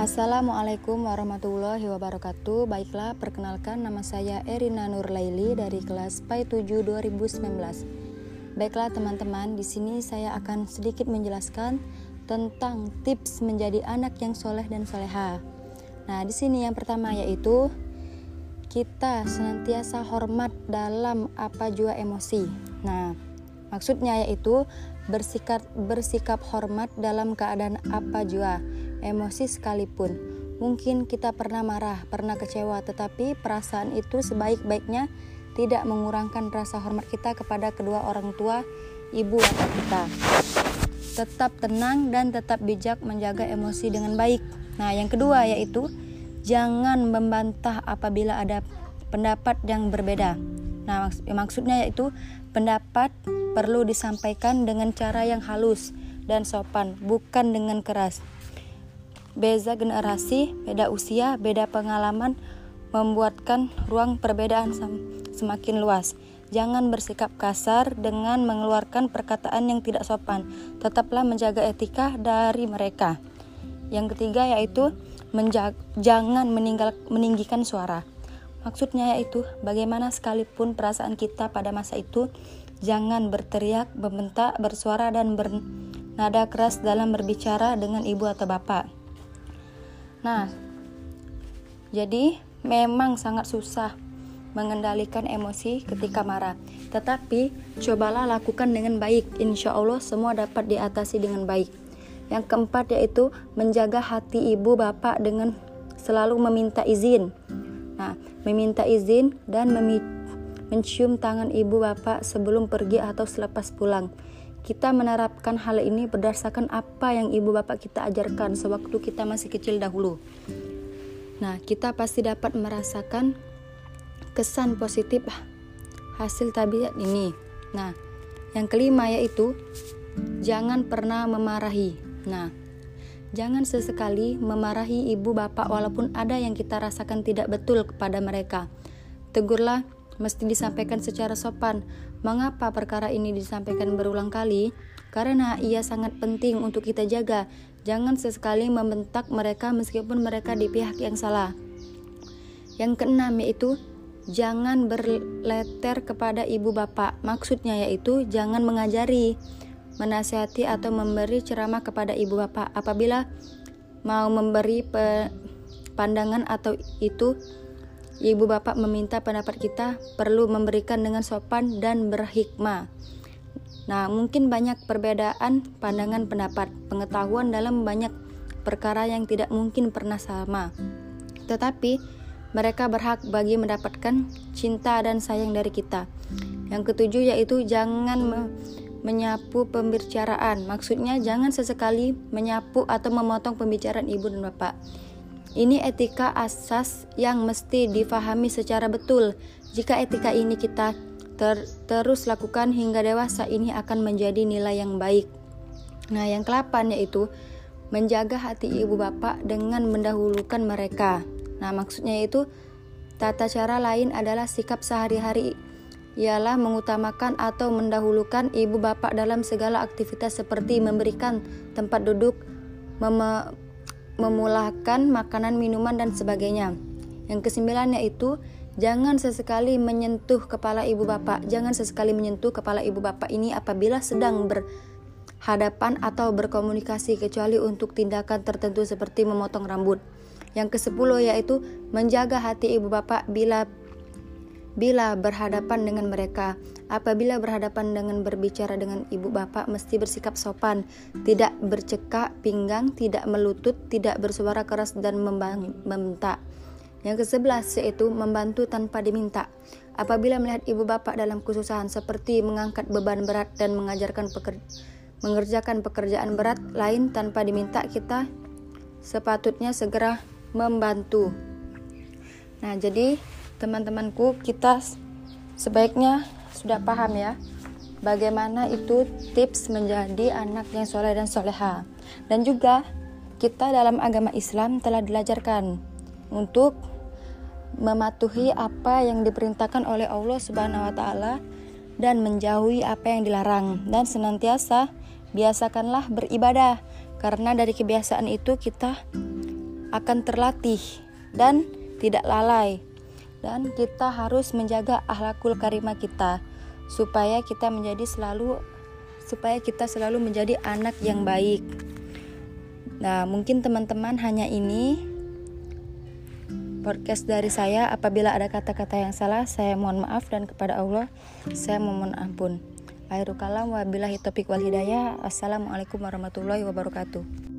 Assalamualaikum warahmatullahi wabarakatuh. Baiklah, perkenalkan nama saya Erina Nurlaili dari kelas PAI 7 2019. Baiklah teman-teman, di sini saya akan sedikit menjelaskan tentang tips menjadi anak yang soleh dan soleha. Nah, di sini yang pertama yaitu kita senantiasa hormat dalam apa jua emosi. Nah, maksudnya yaitu bersikap bersikap hormat dalam keadaan apa jua emosi sekalipun. Mungkin kita pernah marah, pernah kecewa, tetapi perasaan itu sebaik-baiknya tidak mengurangkan rasa hormat kita kepada kedua orang tua, ibu atau kita. Tetap tenang dan tetap bijak menjaga emosi dengan baik. Nah, yang kedua yaitu jangan membantah apabila ada pendapat yang berbeda. Nah, maks maksudnya yaitu pendapat perlu disampaikan dengan cara yang halus dan sopan, bukan dengan keras. Beza generasi, beda usia, beda pengalaman membuatkan ruang perbedaan semakin luas. Jangan bersikap kasar dengan mengeluarkan perkataan yang tidak sopan. Tetaplah menjaga etika dari mereka. Yang ketiga yaitu jangan meninggal meninggikan suara. Maksudnya yaitu bagaimana sekalipun perasaan kita pada masa itu jangan berteriak, membentak, bersuara dan bernada keras dalam berbicara dengan ibu atau bapak. Nah, jadi memang sangat susah mengendalikan emosi ketika marah. Tetapi cobalah lakukan dengan baik. Insya Allah semua dapat diatasi dengan baik. Yang keempat yaitu menjaga hati ibu bapak dengan selalu meminta izin. Nah, meminta izin dan mencium tangan ibu bapak sebelum pergi atau selepas pulang. Kita menerapkan hal ini berdasarkan apa yang ibu bapak kita ajarkan sewaktu kita masih kecil dahulu. Nah, kita pasti dapat merasakan kesan positif hasil tabiat ini. Nah, yang kelima yaitu jangan pernah memarahi. Nah, jangan sesekali memarahi ibu bapak walaupun ada yang kita rasakan tidak betul kepada mereka. Tegurlah mesti disampaikan secara sopan. Mengapa perkara ini disampaikan berulang kali? Karena ia sangat penting untuk kita jaga. Jangan sesekali membentak mereka meskipun mereka di pihak yang salah. Yang keenam yaitu jangan berleter kepada ibu bapak. Maksudnya yaitu jangan mengajari, menasihati atau memberi ceramah kepada ibu bapak apabila mau memberi pandangan atau itu ibu bapak meminta pendapat kita perlu memberikan dengan sopan dan berhikmah. Nah, mungkin banyak perbedaan pandangan pendapat, pengetahuan dalam banyak perkara yang tidak mungkin pernah sama. Tetapi mereka berhak bagi mendapatkan cinta dan sayang dari kita. Yang ketujuh yaitu jangan me menyapu pembicaraan. Maksudnya jangan sesekali menyapu atau memotong pembicaraan ibu dan bapak. Ini etika asas yang mesti difahami secara betul. Jika etika ini kita ter terus lakukan hingga dewasa, ini akan menjadi nilai yang baik. Nah, yang kelapan yaitu menjaga hati ibu bapak dengan mendahulukan mereka. Nah, maksudnya itu tata cara lain adalah sikap sehari-hari ialah mengutamakan atau mendahulukan ibu bapak dalam segala aktivitas seperti memberikan tempat duduk, mem memulahkan makanan, minuman, dan sebagainya. Yang kesembilan yaitu jangan sesekali menyentuh kepala ibu bapak. Jangan sesekali menyentuh kepala ibu bapak ini apabila sedang berhadapan atau berkomunikasi kecuali untuk tindakan tertentu seperti memotong rambut. Yang kesepuluh yaitu menjaga hati ibu bapak bila bila berhadapan dengan mereka. Apabila berhadapan dengan berbicara dengan ibu bapak, mesti bersikap sopan, tidak bercekak pinggang, tidak melutut, tidak bersuara keras dan membentak. Yang kesebelas yaitu membantu tanpa diminta. Apabila melihat ibu bapak dalam kesusahan seperti mengangkat beban berat dan mengajarkan pekerja, mengerjakan pekerjaan berat lain tanpa diminta, kita sepatutnya segera membantu. Nah, jadi teman-temanku kita sebaiknya sudah paham ya bagaimana itu tips menjadi anak yang soleh dan soleha dan juga kita dalam agama Islam telah diajarkan untuk mematuhi apa yang diperintahkan oleh Allah Subhanahu wa taala dan menjauhi apa yang dilarang dan senantiasa biasakanlah beribadah karena dari kebiasaan itu kita akan terlatih dan tidak lalai. Dan kita harus menjaga akhlakul karimah kita supaya kita menjadi selalu supaya kita selalu menjadi anak yang baik. Nah, mungkin teman-teman hanya ini podcast dari saya. Apabila ada kata-kata yang salah, saya mohon maaf dan kepada Allah saya memohon ampun. Akhirul kalam wabillahi taufiq wal hidayah. Assalamualaikum warahmatullahi wabarakatuh.